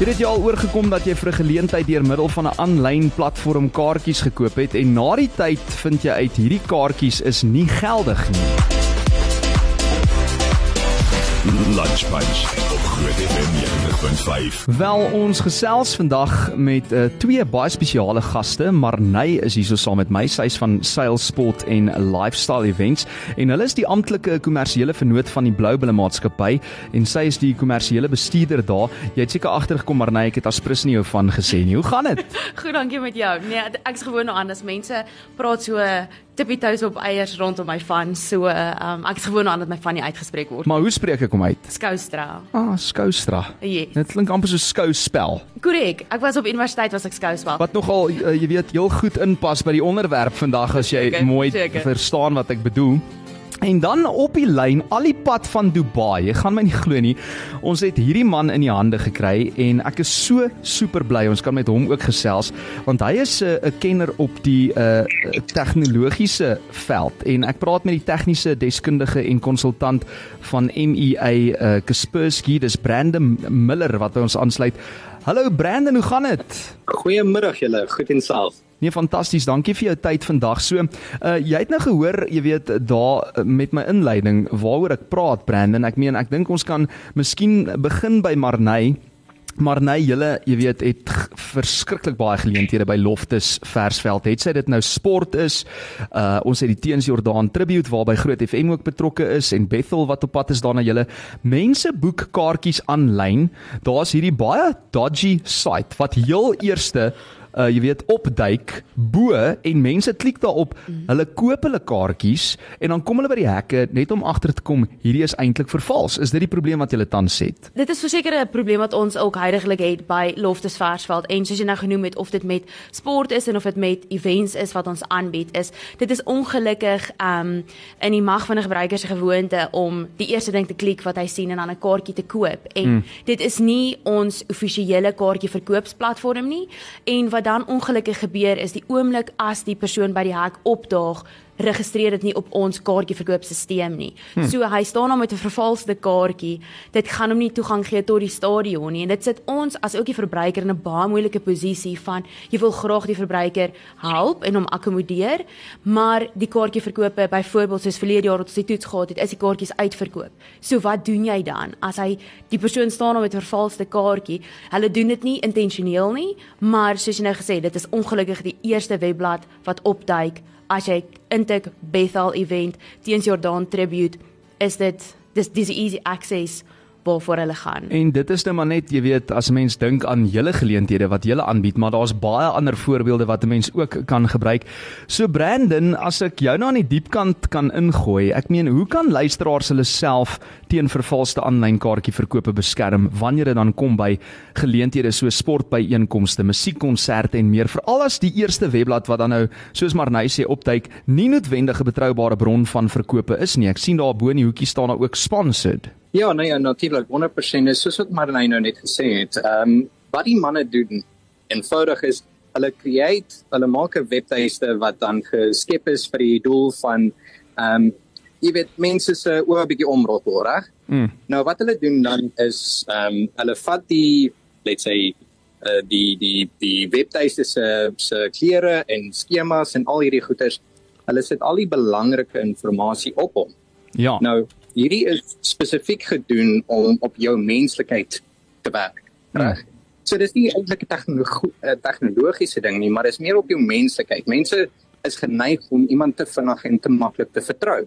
Jy het al oorgekom dat jy vir 'n geleentheid deur middel van 'n aanlyn platform kaartjies gekoop het en na die tyd vind jy uit hierdie kaartjies is nie geldig nie. Lunch Bunch op Groot FM 90.5. Wel ons gesels vandag met uh, twee baie spesiale gaste. Marney is hier so saam met my, sy's van Sales Sport en Lifestyle Events en hulle is die amptelike kommersiële vennoot van die Bloubulle maatskappy en sy is die kommersiële bestuurder daar. Jy het seker agtergekom Marney, ek het aspris nie jou van gesê nie. Hoe gaan dit? Goed, dankie met jou. Nee, ek's gewoon nou anders. Mense praat so tippie toes op eiers rondom my van. So, um, ek is gewoon aan dat my van nie uitgespreek word. Maar hoe spreek ek hom uit? Skoustra. Ah, Skoustra. Yes. Dit klink amper so skouspel. Korrek. Ek was op universiteit was ek skouspel. Wat nogal uh, jy weet heel goed inpas by die onderwerp vandag as jy Seker, mooi seker. verstaan wat ek bedoel. En dan op die lyn al die pad van Dubai. Jy gaan my nie glo nie. Ons het hierdie man in die hande gekry en ek is so super bly ons kan met hom ook gesels want hy is 'n uh, kenner op die uh tegnologiese veld en ek praat met die tegniese deskundige en konsultant van MEA uh, Kaspersky, dis Brandon Miller wat by ons aansluit. Hallo Brandon, hoe gaan dit? Goeiemiddag julle, goed en self. Nee, fantasties. Dankie vir jou tyd vandag. So, uh jy het nou gehoor, jy weet, daar uh, met my inleiding waaroor ek praat, Brandon. Ek meen, ek dink ons kan miskien begin by Marney. Marney, julle, jy weet, het verskriklik baie geleenthede by Loftus Versveld. Het sy dit nou sport is. Uh ons het die Teens Jordaan Tribute waarby Groot FM ook betrokke is en Bethel wat op pad is daarna julle. Mense boek kaartjies aanlyn. Daar's hierdie baie dodgy site wat heel eerste uh jy weet opduik bo en mense klik daarop. Hulle koop hulle kaartjies en dan kom hulle by die hekke net om agter te kom hierdie is eintlik vervals. Is dit die probleem wat jy tans het? Dit is verseker 'n probleem wat ons ook heidaglik het by Loftus Versveld en soos jy nou genoem het of dit met sport is en of dit met events is wat ons aanbied is dit is ongelukkig um in die mag van 'n gebruiker se gewoonte om die eerste ding te klik wat hy sien en dan 'n kaartjie te koop en mm. dit is nie ons offisiële kaartjie verkoopsplatform nie en wat dan ongelukkig gebeur is die oomblik as die persoon by die hek opdaag registreer dit nie op ons kaartjie verkoopstelsel nie. Hm. So hy staan daar met 'n vervalste kaartjie. Dit gaan hom nie toegang gee tot die stadion nie en dit sit ons as ook die verbruiker in 'n baie moeilike posisie van jy wil graag die verbruiker help en hom akkommodeer, maar die kaartjieverkope byvoorbeeld soos verlede jaar wat ons die toets gehad het, is die kaartjies uitverkoop. So wat doen jy dan as hy die persoon staan daar met 'n vervalste kaartjie? Hulle doen dit nie intentioneel nie, maar soos jy nou gesê dit is ongelukkig die eerste webblad wat opduik as jy intik Bethel event teens Jordaan tribute is dit dis dis easy access waarvoor hulle gaan. En dit is nou maar net, jy weet, as 'n mens dink aan julle geleenthede wat julle aanbied, maar daar's baie ander voorbeelde wat 'n mens ook kan gebruik. So Brandon, as ek jou nou aan die diepkant kan ingooi, ek meen, hoe kan luisteraars hulle self teen vervalste aanlyn kaartjie verkope beskerm wanneer dit dan kom by geleenthede so sportbyeenkomste, musiekkonserte en meer, veral as die eerste webblad wat dan nou, soos Marney sê, opduik, nie noodwendig 'n betroubare bron van verkope is nie. Ek sien daar bo in die hoekie staan daar ook sponsored. Ja, nee, natuurlik 100% is soos wat Marlene nou net gesê het. Ehm um, wat die manne doen eenvoudig is hulle create, hulle maak 'n webtuiste wat dan geskep is vir die doel van ehm um, jy weet mense se oë 'n bietjie omrottel, reg? Mm. Nou wat hulle doen dan is ehm um, hulle vat die let's say uh, die die die webtuiste se se kleure en skemas en al hierdie goeders. Hulle sit al die belangrike inligting op hom. Ja. Nou, hierdie is spesifiek gedoen om op jou menslikheid te werk. Reg. So dis nie eintlik 'n tegnologie 'n tegnologiese ding nie, maar dis meer op jou menslikheid. Mense is geneig om iemand te vinnig en te maklik te vertrou.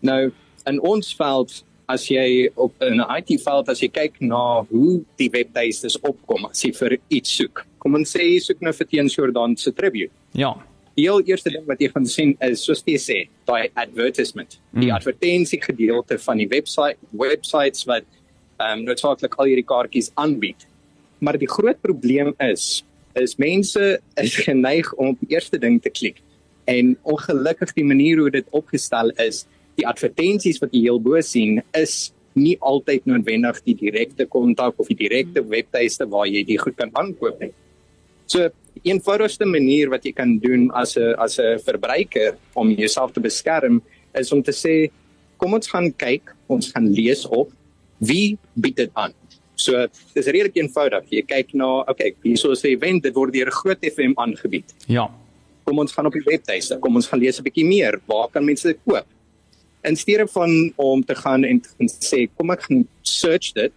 Nou, in ons veld as jy op 'n IT veld as jy kyk na hoe die webtuistes opkom as jy vir iets soek. Kom ons sê jy soek nou vir Teens Jordan se tribute. Ja. Die heel eerste ding wat jy gaan sien is soos jy sê, daai advertisement, die Mm. advertensie gedeelte van die webwerf websites wat ehm um, noodsaaklik al hierdie kaartjies aanbied. Maar die groot probleem is is mense is geneig om op die eerste ding te klik. En ongelukkig die manier hoe dit opgestel is, die advertensies wat jy heel bo sien is nie altyd noodwendig die direkte kontak of die direkte webtuiste waar jy die goed kan aankoop nie. So eenvoudigste manier wat jy kan doen as 'n as 'n verbruiker om jouself te beskerm is om te sê kom ons gaan kyk, ons gaan lees op wie bied dit aan. So dis redelik eenvoudig. Jy kyk na, okay, hierso is 'n event, dit word deur 'n groot FM aangebied. Ja. Kom ons gaan op die webtuiste, kom ons gaan lees 'n bietjie meer. Waar kan mense dit koop? In steede van om te gaan en, en sê kom ek gaan search dit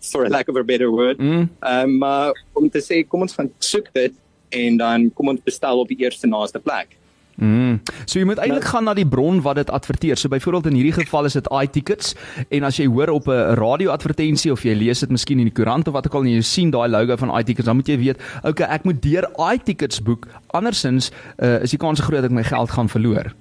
for lack of a better word. Mm. um, maar om te sê kom ons gaan soek dit en dan kom ons bestel op die eerste naaste plek. Mm. So jy moet eintlik gaan na die bron wat dit adverteer. So byvoorbeeld in hierdie geval is dit iTickets en as jy hoor op 'n radio-advertensie of jy lees dit miskien in die koerant of wat ook al en jy sien daai logo van iTickets, dan moet jy weet, okay, ek moet deur iTickets boek. Andersins uh, is die kans groot dat ek my geld gaan verloor.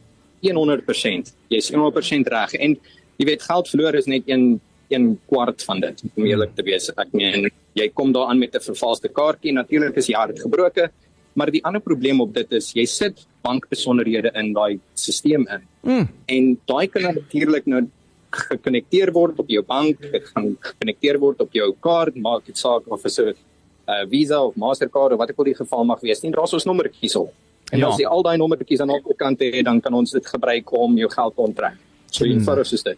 100%. Jy's 100% reg. En jy weet geld verloor is net 1 1 kwart van dit om eerlik te wees. Ek meen jy kom daaraan met 'n vervalste kaartjie. Natuurlik is die hart gebroke, maar die ander probleem op dit is jy sit bankbesonderhede in daai stelsel in. Mm. En daai kan natuurlik nou gekonnekteer word op jou bank, dit gaan gekonnekteer word op jou kaart, maak dit saak of dit 'n uh, Visa of Mastercard of wat ook al die geval mag wees. Nie daar's ons nommertjies op. En Ja. as jy al daai nommertjies aan albei kante het, dan kan ons dit gebruik om jou geld te onttrek. So eenvoudig soos dit.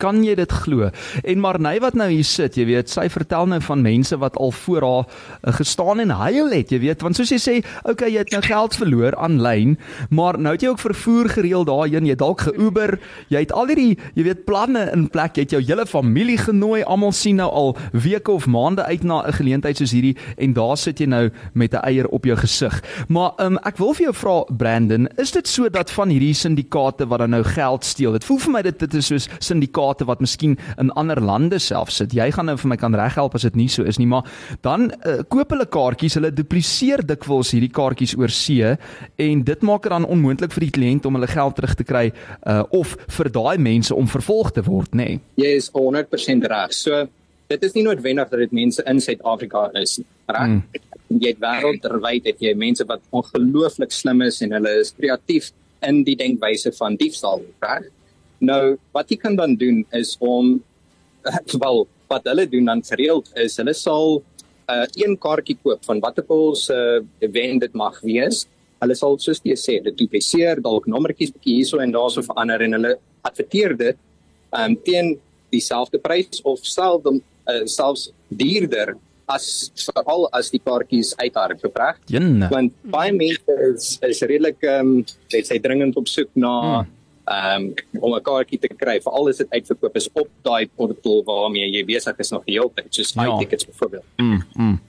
Kan jy dit glo? En Marney wat nou hier sit, jy weet, sy vertel nou van mense wat al voor haar uh, gestaan en huil het, jy weet, want soos jy sê, okay, jy het nou geld verloor aanlyn, maar nou het jy ook vervoer gereël daarheen, jy dalk ge-Uber, jy het al hierdie, jy weet, planne in plek, jy het jou hele familie genooi, almal sien nou al weke of maande uit na 'n geleentheid soos hierdie en daar sit jy nou met 'n eier op jou gesig. Maar um, ek wil vir jou vra Brandon, is dit so dat van hierdie syndikaate wat dan nou geld steel, dit voel vir my dit dit is soos syndikaate wat miskien in ander lande self sit. Jy gaan nou vir my kan reghelp as dit nie so is nie, maar dan uh, koop hulle kaartjies, hulle dupliseer dikwels hierdie kaartjies oor see en dit maak dit dan onmoontlik vir die kliënt om hulle geld terug te kry uh, of vir daai mense om vervolg te word, nê. Nee. Jy is 100% reg. So dit is nie noodwendig dat dit mense in Suid-Afrika is nie. Reg? Mm. Jy het wêreldwyd het jy mense wat ongelooflik slim is en hulle is kreatief in die denkwyse van diefstal, reg? Nou, wat jy kan dan doen is om wel wat hulle doen dan gereeld is hulle sal 'n uh, een kaartjie koop van wat ook al se uh, event dit mag wees. Hulle sal soos jy sê, dit dupliseer, dalk nommertjies bietjie hierso en daarso verander en hulle adverteer dit um, teen dieselfde prys of selfs uh, selfs duurder as veral as die kaartjies uithard. Jenne. Want baie mense is is redelik ehm um, sê sy dringend op soek na ehm um, om 'n kaartjie te kry. Veral as dit uitverkoop is op daai portaal waarmee jy besig is nog die hele tyd, soos Ja. ja. tickets byvoorbeeld. Mm, mm.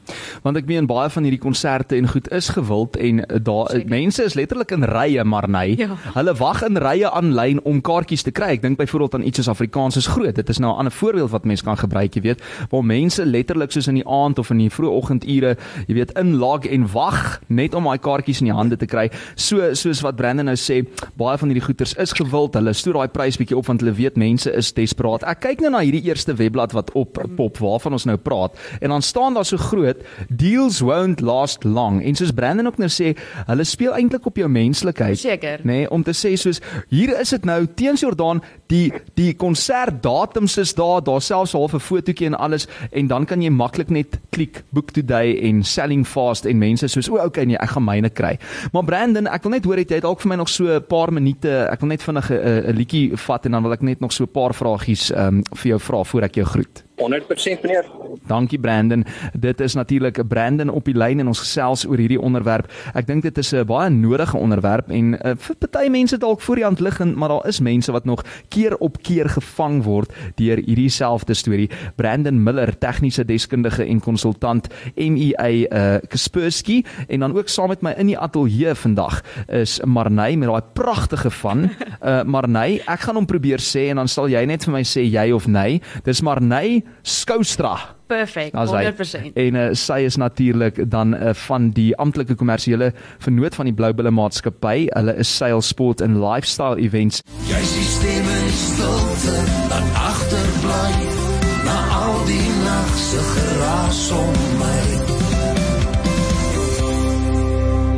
Want ek meen baie van hierdie konserte en goed is gewild en uh, daar mense is letterlik in rye maar nee. Ja. Hulle wag in rye aanlyn om kaartjies te kry. Ek dink byvoorbeeld aan iets soos Afrikaans is groot. Dit is nou 'n ander voorbeeld wat mense kan gebruik, jy weet, waar mense letterlik soos in die aand of in die vroeë oggendure, jy weet, inlag en wag net om daai kaartjies in die hande te kry. So soos wat Brandon nou sê, baie van hierdie goeders is gewild. Hulle stoor daai prys bietjie op want hulle weet mense is desperaat. Ek kyk nou na hierdie eerste webblad wat op pop waarvan ons nou praat en dan staan daar so groot deals won't last long. En soos Brandon ook nou sê, hulle speel eintlik op jou menslikheid. Nê, nee, om te sê soos hier is dit nou teens Jordaan, die die konsertdatums is daar, daar selfs half 'n fotootjie en alles en dan kan jy maklik net klik book today en selling fast en mense soos o, okay nee, ek gaan myne kry. Maar Brandon, ek wil net hoor het jy dalk vir my nog so 'n paar minute, ek wil net vinnig 'n liedjie vat en dan wil ek net nog so 'n paar vragies ehm um, vir jou vra voor ek jou groet. 100% meneer. Dankie Brandon. Dit is natuurlik Brandon op die lyn en ons gesels oor hierdie onderwerp. Ek dink dit is 'n baie nodige onderwerp en uh, vir party mense dalk voor die hand liggend, maar daar is mense wat nog keer op keer gevang word deur hierdie selfde storie. Brandon Miller, tegniese deskundige en konsultant MEA uh, Kaspersky en dan ook saam met my in die ateljee vandag is Marney met daai pragtige van uh, Marney. Ek gaan hom probeer sê en dan sal jy net vir my sê jy of nee. Dis Marney Skoustra. Perfek, As hy. 100%. En uh, sy is natuurlik dan uh, van die amptelike kommersiële vernoot van die Bloubulle maatskappy. Hulle is sail sport en lifestyle events. Jy sien stemme in stilte dan agterbly na al die nag se geraas om my.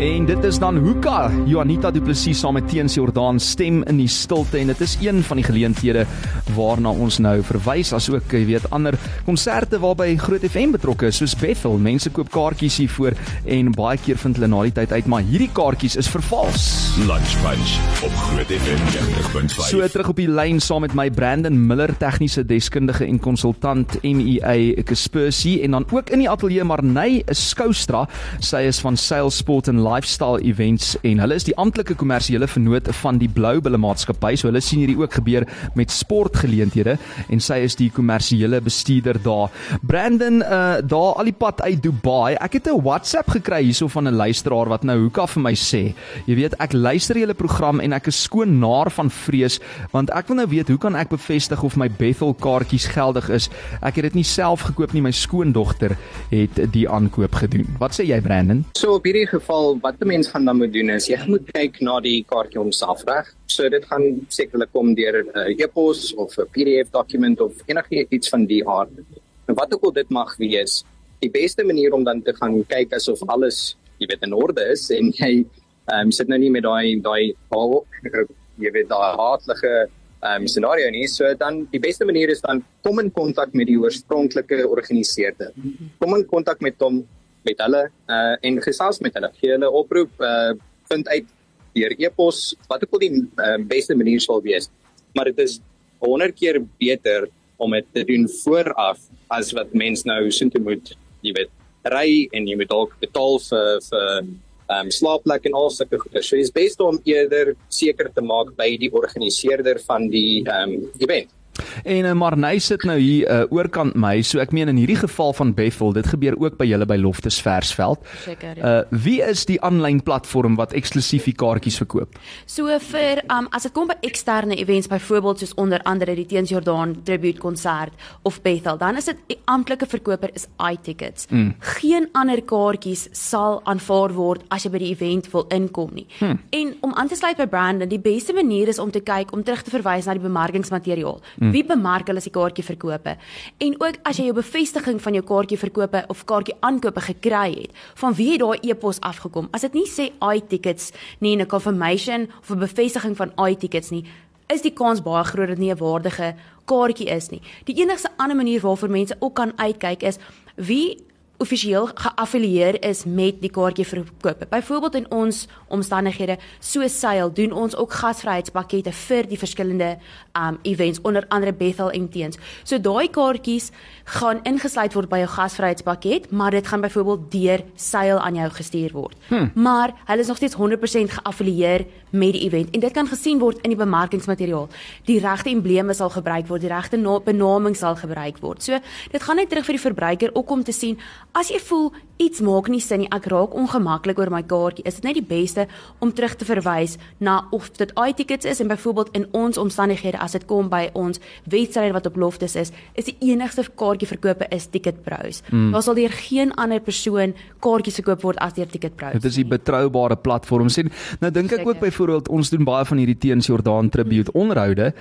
En dit is dan Hoeka, Juanita Du Plessis saam met Teens Jordaan stem in die stilte en dit is een van die geleenthede waarna ons nou verwys asook jy weet ander konserte waarby Groot FM betrokke is soos Bethel. Mense koop kaartjies hiervoor en baie keer vind hulle na die tyd uit maar hierdie kaartjies is vervals. Lunch Punch op Groot FM 90.5. So terug op die lyn saam met my Brandon Miller tegniese deskundige en konsultant MEA Kaspersie en dan ook in die ateljee Marney Skoustra. Sy is van Sales Sport and Lifestyle Events en hulle is die amptelike kommersiële vennoot van die Blou Bulle Maatskappy. So hulle sien hierdie ook gebeur met sportgeleenthede en sy is die kommersiële bestuurder daar. Brandon uh daar al die pad uit Dubai. Ek het 'n WhatsApp gekry hierso van 'n luisteraar wat nou hoeka vir my sê. Jy weet, ek luister julle program en ek is skoon naar van vrees want ek wil nou weet hoe kan ek bevestig of my Bethel kaartjies geldig is? Ek het dit nie self gekoop nie, my skoondogter het die aankoop gedoen. Wat sê jy Brandon? So op hierdie geval wat 'n mens gaan dan moet doen is jy moet kyk na die kaartjie homself reg. So dit gaan sekerlik kom deur 'n uh, e-pos of 'n PDF dokument of enigiets van die aard. En wat ook al dit mag wees, die beste manier om dan te gaan kyk asof alles, jy weet, in orde is en jy ehm um, sit nou nie met daai daai jy weet daai hartlike ehm um, scenario nie. So dan die beste manier is dan kom in kontak met die oorspronklike organiseerder. Kom in kontak met hom met hulle uh en gesels met hulle. Gee hulle oproep uh vind uit deur e-pos wat ook al die uh, beste manier sal wees. Maar dit is 100 keer beter om dit te doen vooraf as wat mens nou soontoe moet, jy weet, ry en jy moet dalk betaal vir vir um slaapplek en al sulke goeie. So dis best om eerder seker te maak by die organiseerder van die um event. En uh, Marney sit nou hier uh, oorkant my, so ek meen in hierdie geval van Bethel, dit gebeur ook by julle by Loftus Versveld. Seker. Ja. Uh wie is die aanlyn platform wat eksklusief die kaartjies verkoop? So vir um as dit kom by eksterne events byvoorbeeld soos onder andere die Teens Jordaan tribute konsert of Bethel, dan is dit die amptelike verkoper is iTickets. Mm. Geen ander kaartjies sal aanvaar word as jy by die event wil inkom nie. Hmm. En om aan te sluit by Brandon, die beste manier is om te kyk om terug te verwys na die bemarkingsmateriaal. Mm. Wie bemark hulle as die kaartjie verkope? En ook as jy jou bevestiging van jou kaartjie verkope of kaartjie aankope gekry het, van wie het daai e-pos afgekom? As dit nie sê iTickets nie, 'n confirmation of 'n bevestiging van iTickets nie, is die kans baie groot dat dit nie 'n waardige kaartjie is nie. Die enigste ander manier waarvoor mense ook kan uitkyk is wie offisieel geaffilieer is met die kaartjie verkoop. Byvoorbeeld in ons omstandighede, so seil doen ons ook gasvryheidspakkette vir die verskillende um events onder andere Bethel en Teens. So daai kaartjies gaan ingesluit word by jou gasvryheidspakket, maar dit gaan byvoorbeeld deur seil aan jou gestuur word. Hmm. Maar hulle is nog steeds 100% geaffilieer met die event en dit kan gesien word in die bemarkingsmateriaal. Die regte embleme sal gebruik word, die regte benaming sal gebruik word. So dit gaan net terug vir die verbruiker ook om te sien As jy voel iets maak nie sin nie, ek raak ongemaklik oor my kaartjie, is dit net die beste om terug te verwys na of dit iTickets is en byvoorbeeld in ons omstandighede as dit kom by ons wedstryd wat op Loftus is, is die enigste kaartjie verkope is Ticketpros. Mm. Daar sal deur geen ander persoon kaartjies verkoop word as deur Ticketpros. Dit is die betroubare platform. Sien, nou dink ek ook byvoorbeeld ons doen baie van hierdie teens Jordaan tribute mm. onderhoude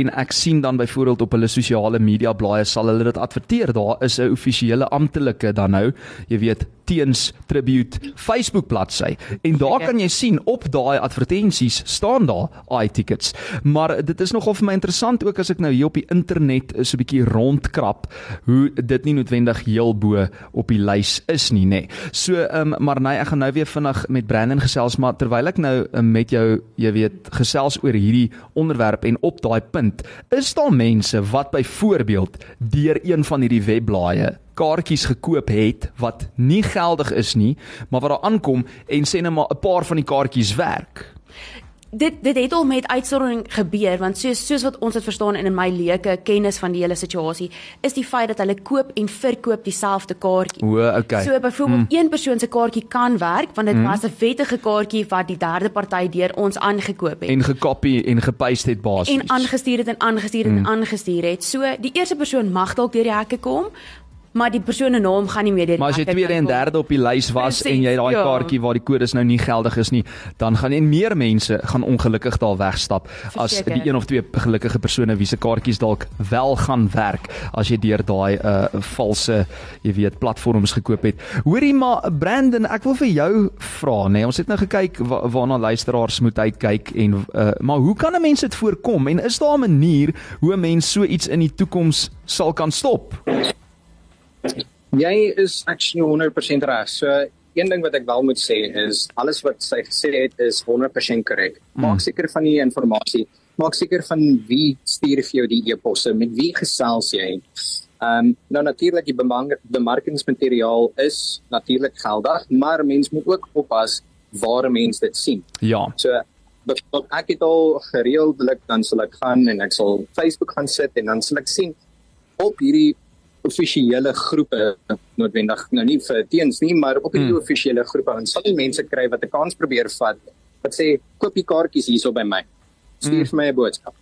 en ek sien dan byvoorbeeld op hulle sosiale media blaaie sal hulle dit adverteer. Daar is 'n offisiële amptelike dan nou, jy weet, teens tribute Facebook bladsy. En daar kan jy sien op daai advertensies staan daar i-tickets. Maar dit is nogal vir my interessant ook as ek nou hier op die internet so 'n bietjie rondkrap hoe dit nie noodwendig heel bo op die lys is nie, nê. Nee. So, ehm um, maar nee, ek gaan nou weer vinnig met Brandon gesels, maar terwyl ek nou um, met jou, jy weet, gesels oor hierdie onderwerp en op daai punt, is daar mense wat byvoorbeeld deur een van hierdie webblaaie kaartjies gekoop het wat nie geldig is nie, maar wat daar aankom en sê net maar 'n paar van die kaartjies werk. Dit dit het al met uitsondering gebeur want soos soos wat ons dit verstaan en in my leuke kennis van die hele situasie is die feit dat hulle koop en verkoop dieselfde kaartjie. O, okay. So byvoorbeeld hmm. een persoon se kaartjie kan werk want dit hmm. was 'n wettige kaartjie wat die derde party deur ons aangekoop het. En gekopie en gepaste het basies. En aangestuur het en aangestuur het hmm. en aangestuur het. So die eerste persoon mag dalk deur die hekke kom, maar die persoon se naam gaan nie meer deur. Maar as jy tweede en derde op die lys was Precies, en jy daai ja. kaartjie waar die kodes nou nie geldig is nie, dan gaan en meer mense gaan ongelukkig daar wegstap as Verseker. die een of twee gelukkige persone wie se kaartjies dalk wel gaan werk as jy deur daai uh valse, jy weet, platforms gekoop het. Hoorie maar Brandon, ek wil vir jou vra, nê. Nee, ons het nou gekyk wa waarna luisteraars moet uitkyk en uh maar hoe kan 'n mens dit voorkom en is daar 'n manier hoe 'n mens so iets in die toekoms sal kan stop? Jy is actually 100% reg. So een ding wat ek wel moet sê is alles wat sy gesê het is 100% korrek. Maak seker van die inligting. Maak seker van wie stuur vir jou die e-posse, met wie gesels jy. Ehm um, nou natuurlik die bemarkingsmateriaal is natuurlik geldig, maar mens moet ook oppas waar 'n mens dit sien. Ja. So byvoorbeeld ek het al gereeldelik dan sal ek gaan en ek sal Facebook gaan sit en dan sal ek sien op hierdie offisiële groepe noodwendig nou nie vir teens nie maar op hierdie Hmm. hmm. offisiële groepe dan sal jy mense kry wat 'n kans probeer vat wat sê koop die kaartjies hierso by my stuur Hmm. vir my 'n boodskap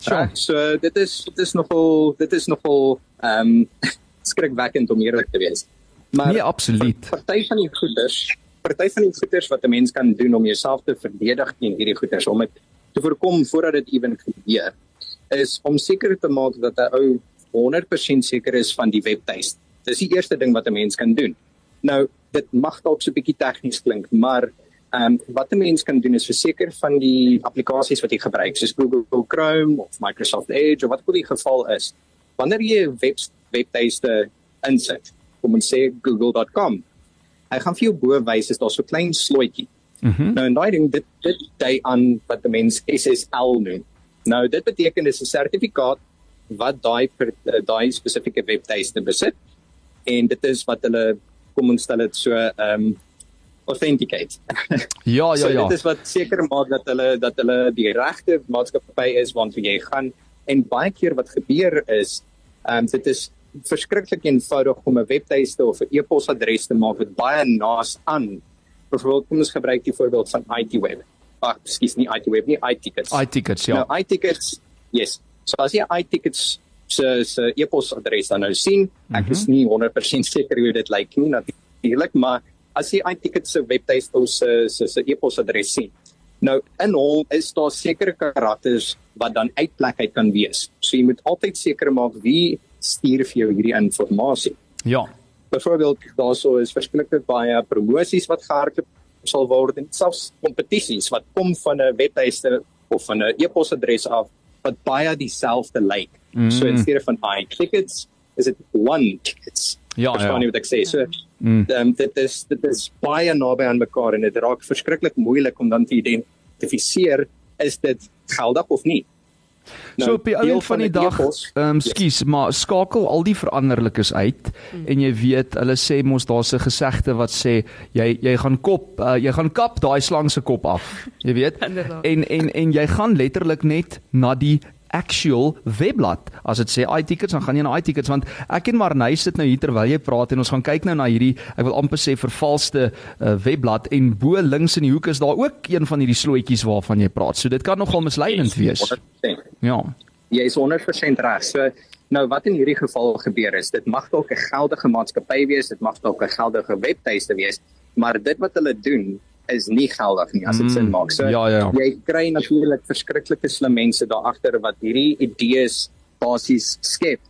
Sure. Reg, so dit is dit is nogal dit is nogal ehm um, skrikwekkend om eerlik te wees maar Nee, absoluut. party van die goeders, party van die goeders wat 'n mens kan doen om jouself te verdedig teen hierdie goeders om dit te voorkom voordat dit ewen gebeur, is om seker te maak dat 'n ou 100% seker is van die webtuiste. Dis die eerste ding wat 'n mens kan doen. Nou, dit mag dalk so 'n bietjie tegnies klink, maar ehm um, wat 'n mens kan doen is verseker van die applikasies wat jy gebruik, soos Google Chrome of Microsoft Edge of wat ook al die geval is. Wanneer jy 'n web webtuiste insit, kom ons sê google.com. Hy gaan vir jou bo wys is daar so 'n klein slotjie. Mm nou en daai ding dit dit dui aan wat 'n mens SSL noem. Nou dit beteken dis 'n sertifikaat wat daai eh, daai spesifieke webtuiste besit en dit is wat hulle kom ons stel dit so ehm um, authenticate. Ja, ja, so ja. dit is wat seker maak dat hulle dat hulle die regte maatskappy is waartoe jy gaan en baie keer wat gebeur is ehm um, dit is verskriklik eenvoudig om 'n webtuiste of 'n e-posadres te maak wat baie naas aan byvoorbeeld kom ons gebruik die voorbeeld van ITweb. Ag, skus nie ITweb nie, iTickets. iTickets, ja. Nou iTickets, yes. So as jy iTickets se se e-posadres dan nou sien, ek is nie 100% seker hoe dit lyk nie natuurlik, maar as jy iTickets se webtuiste of se se se e-posadres sien. Nou in hom is daar sekere karakters wat dan uitplek uit kan wees. So jy moet altyd seker maak wie stuur vir jou hierdie inligting. Ja. Byvoorbeeld daarso is verskriklik baie promosies wat gehardloop sal word en selfs kompetisies wat kom van 'n webtuiste of van 'n e-posadres af wat baie dieselfde lyk. Mm. So in steede van i tickets is dit one tickets. Ja, Verstaan ja. jy wat ek sê? So Mm. um, dit is dit is baie naby aan mekaar en dit raak verskriklik moeilik om dan te identifiseer is dit geldig of nie. So op die ou van die Nou, 'n dag, ehm um, Yes. skus, maar skakel al die veranderlikes uit mm. en jy weet, hulle sê mos daar's 'n gesegde wat sê jy jy gaan kop uh, jy gaan kap daai slang se kop af. Jy weet? En en en jy gaan letterlik net na die actual webblad as dit sê iTickets dan gaan jy na iTickets want ek en Marnay sit nou hier terwyl jy praat en ons gaan kyk nou na hierdie ek wil amper sê vervalste uh, webblad en bo links in die hoek is daar ook een van hierdie slotjies waarvan jy praat. So dit kan nogal misleidend wees. 100%. Ja. Jy is 100% reg. So nou wat in hierdie geval gebeur is, dit mag dalk 'n geldige maatskappy wees, dit mag dalk 'n geldige webtuiste wees, maar dit wat hulle doen is nie geldig nie as dit Mm, sin maak. So ja, ja. jy kry natuurlik verskriklike slim mense daar agter wat hierdie idees basies skep,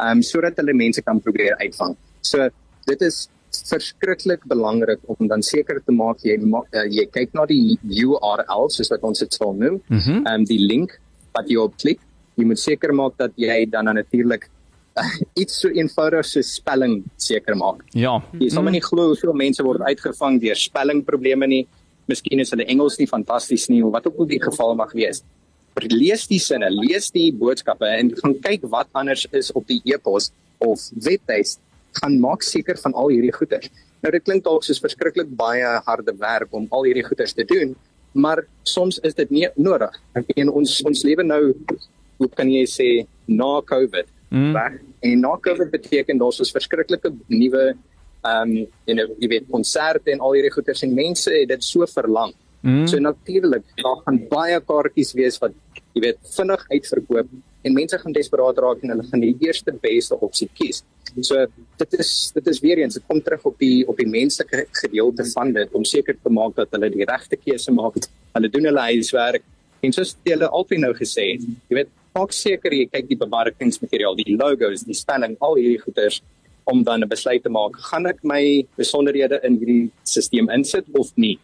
ehm um, sodat hulle mense kan probeer uitvang. So dit is verskriklik belangrik om dan seker te maak jy ma uh, jy kyk na die URL soos wat ons dit sal noem, ehm Mhm. um, die link wat jy op klik. Jy moet seker maak dat jy dan natuurlik iets so eenvoudig so spelling seker maak. Ja. Jy sal my nie glo hoeveel mense word uitgevang deur spellingprobleme nie. Miskien is hulle Engels nie fantasties nie of wat ook al die geval mag wees. Lees die sinne, lees die boodskappe en gaan kyk wat anders is op die e-pos of webtuis. Gaan maak seker van al hierdie goeders. Nou dit klink dalk soos verskriklik baie harde werk om al hierdie goeders te doen, maar soms is dit nie nodig. Ek meen ons ons lewe nou hoe kan jy sê na COVID Mm. reg? En na COVID beteken daar's ons verskriklike nuwe ehm um, know, jy weet konserte en al hierdie goeders en mense het dit so verlang. Mm. So natuurlik, daar gaan baie kaartjies wees wat jy weet vinnig uitverkoop en mense gaan desperaat raak en hulle gaan die eerste beste opsie kies. So dit is dit is weer eens dit kom terug op die op die menslike gedeelte van dit om seker te maak dat hulle die regte keuse maak. Hulle doen hulle huiswerk en soos hulle altyd nou gesê het, jy weet, maak seker jy kyk die bemarkingsmateriaal, die logos, die spelling, al hierdie goeders om dan 'n besluit te maak, gaan ek my besonderhede in hierdie stelsel insit of nie?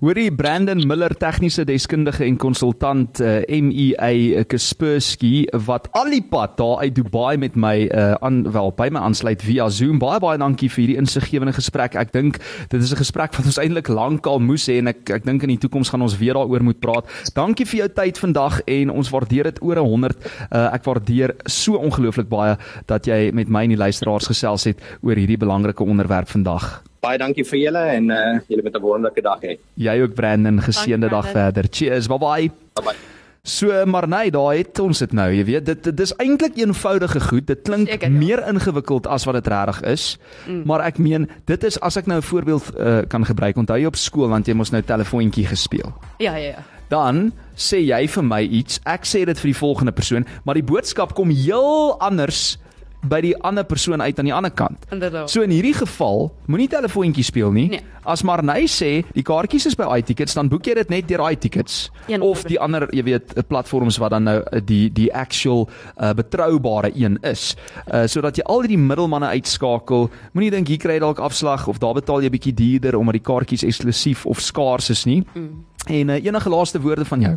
Hoorie Brandon Miller tegniese deskundige en konsultant uh, MEA Kaspersky wat al die pad daar uit Dubai met my uh, aan wel by my aansluit via Zoom. Baie baie dankie vir hierdie insiggewende gesprek. Ek dink dit is 'n gesprek wat ons eintlik lankal moes hê en ek ek dink in die toekoms gaan ons weer daaroor moet praat. Dankie vir jou tyd vandag en ons waardeer dit oor 100. Uh, ek waardeer so ongelooflik baie dat jy met my en die luisteraars gesels het oor hierdie belangrike onderwerp vandag. Baie dankie vir julle en uh, julle moet 'n wonderlike dag hê. Jy ook Brandon, geseënde dag verder. Cheers. Bye bye. Bye bye. So maar nee, daar het ons dit nou, jy weet, dit dit is eintlik eenvoudige goed. Dit klink Seker, ja. meer ingewikkeld as wat dit regtig is. Mm. Maar ek meen, dit is as ek nou 'n voorbeeld uh, kan gebruik. Onthou jy op skool want jy mos nou telefoontjie gespeel. Ja, ja, ja. Dan sê jy vir my iets, ek sê dit vir die volgende persoon, maar die boodskap kom heel anders by die ander persoon uit aan die ander kant. Inderdaad. So in hierdie geval, moenie telefoontjie speel nie. Nee. As Marnay sê die kaartjies is by iTickets, dan boek jy dit net deur iTickets. 100%. Of die ander, jy weet, eh, platforms wat dan nou eh, die die actual uh, betroubare een is. Uh sodat jy al hierdie middelmanne uitskakel. Moenie dink hier kry jy dalk afslag of daar betaal jy bietjie duurder omdat die kaartjies eksklusief of skaars is nie. Mm. En uh, enige laaste woorde van jou?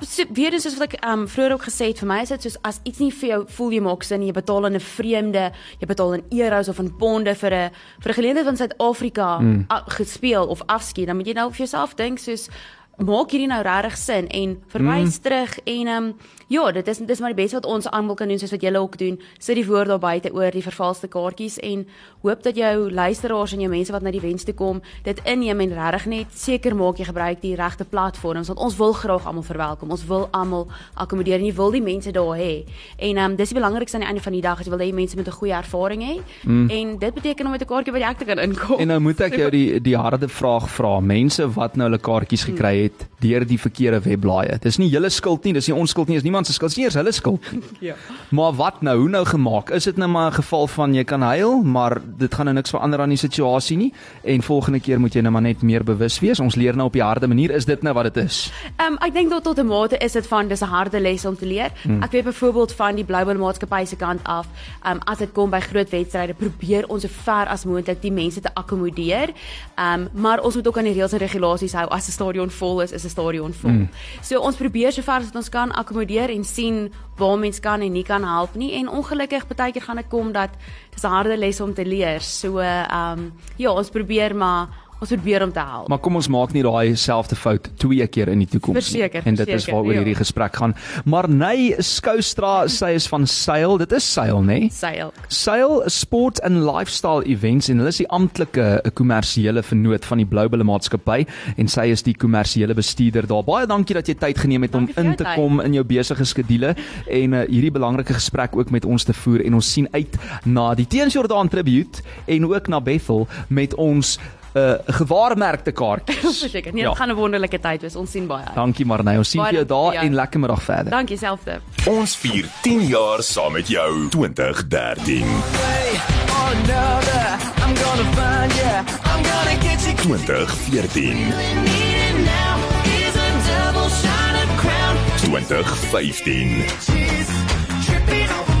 So, weer eens soos wat ek um, vroeër ook gesê het, vir my is dit soos as iets nie vir jou voel jy maak sin, jy betaal in 'n vreemde, jy betaal in euros of in ponde vir 'n vir 'n geleentheid van Suid-Afrika mm. gespeel of afskiet, dan moet jy nou vir jouself dink soos maak hierdie nou regtig sin en verwys mm. terug en ehm um, ja, dit is dis maar die beste wat ons almal kan doen soos wat julle ook doen. Sit die woord daar buite oor die vervalste kaartjies en hoop dat jou luisteraars en jou mense wat na die wens toe kom, dit inneem en regtig net seker maak jy gebruik die regte platforms want ons wil graag almal verwelkom. Ons wil almal akkommodeer en jy wil die mense daar hê. En ehm um, dis die belangrikste aan die einde van die dag, is jy wil hê mense moet 'n goeie ervaring hê. Mm. En dit beteken om met 'n kaartjie by die ek te kan inkom. En nou moet ek jou die die harde vraag vra. Mense wat nou hulle kaartjies gekry het deur die verkeerde webblaaie. Dis nie julle skuld nie, dis nie ons skuld nie, dis niemand se skuld, dis nie eers hulle skuld nie. Ja. Maar wat nou? Hoe nou gemaak? Is dit nou maar 'n geval van jy kan huil, maar dit gaan nou niks verander aan die situasie nie en volgende keer moet jy nou maar net meer bewus wees. Ons leer nou op die harde manier. Is dit nou wat dit is? Ehm um, ek dink tot tot 'n mate is dit van dis 'n harde les om te leer. Hmm. Ek weet byvoorbeeld van die Bluebell maatskappy se kant af, ehm um, as dit kom by groot wedstryde, probeer ons so ver as moontlik die mense te akkommodeer. Ehm um, maar ons moet ook aan die reëls en regulasies hou. As 'n stadion vol is, is 'n stadion vol. Hmm. So ons probeer so ver as wat ons kan akkommodeer en sien waar mens kan en nie kan help nie en ongelukkig baie keer gaan dit kom dat dis 'n harde les om te leer. So ehm um, ja, ons probeer maar ons probeer om te help. Maar kom ons maak nie daai selfde fout twee keer in die toekoms nie. Verseker, En dit is verseker, waaroor ja. hierdie gesprek gaan. Maar nee, Skoustra, sy is van Sail. Dit is Sail? Nee? Sail. Sail Sport and Lifestyle Events en hulle is die amptelike eh, kommersiële vennoot van die Bluebelle maatskappy en sy is die kommersiële bestuurder daar. Baie dankie dat jy tyd geneem het om Dankie vir in te tyd. kom in jou besige skedule en uh, hierdie belangrike gesprek ook met ons te voer en ons sien uit na die Teens Jordaan tribute en ook na Bethel met ons uh, gewaarmerkte kaartjies. Verseker. Nee, dit gaan 'n wonderlike tyd wees. Ons sien baie uit. Dankie Marnay. Ons sien Baie jou daar jou. en lekker middag verder. Dankie selfde. Ons vier 10 jaar saam met jou 2013. Another, I'm gonna find ya. I'm gonna get you. 2014, Needed now is a double shot of crown. 2015, She's tripping over